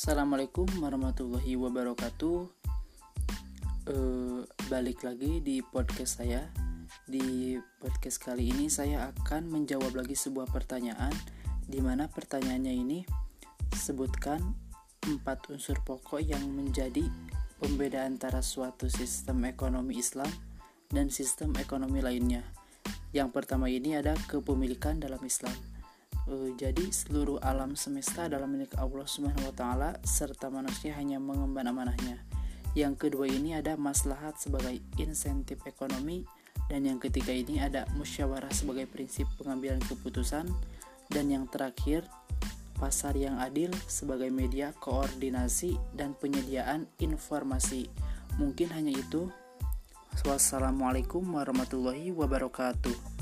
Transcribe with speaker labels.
Speaker 1: Assalamualaikum warahmatullahi wabarakatuh. E, balik lagi di podcast saya. Di podcast kali ini saya akan menjawab lagi sebuah pertanyaan di mana pertanyaannya ini sebutkan empat unsur pokok yang menjadi pembeda antara suatu sistem ekonomi Islam dan sistem ekonomi lainnya. Yang pertama ini ada kepemilikan dalam Islam. Uh, jadi seluruh alam semesta adalah milik Allah Subhanahu wa taala serta manusia hanya mengemban amanahnya. Yang kedua ini ada maslahat sebagai insentif ekonomi dan yang ketiga ini ada musyawarah sebagai prinsip pengambilan keputusan dan yang terakhir pasar yang adil sebagai media koordinasi dan penyediaan informasi. Mungkin hanya itu. Wassalamualaikum warahmatullahi wabarakatuh.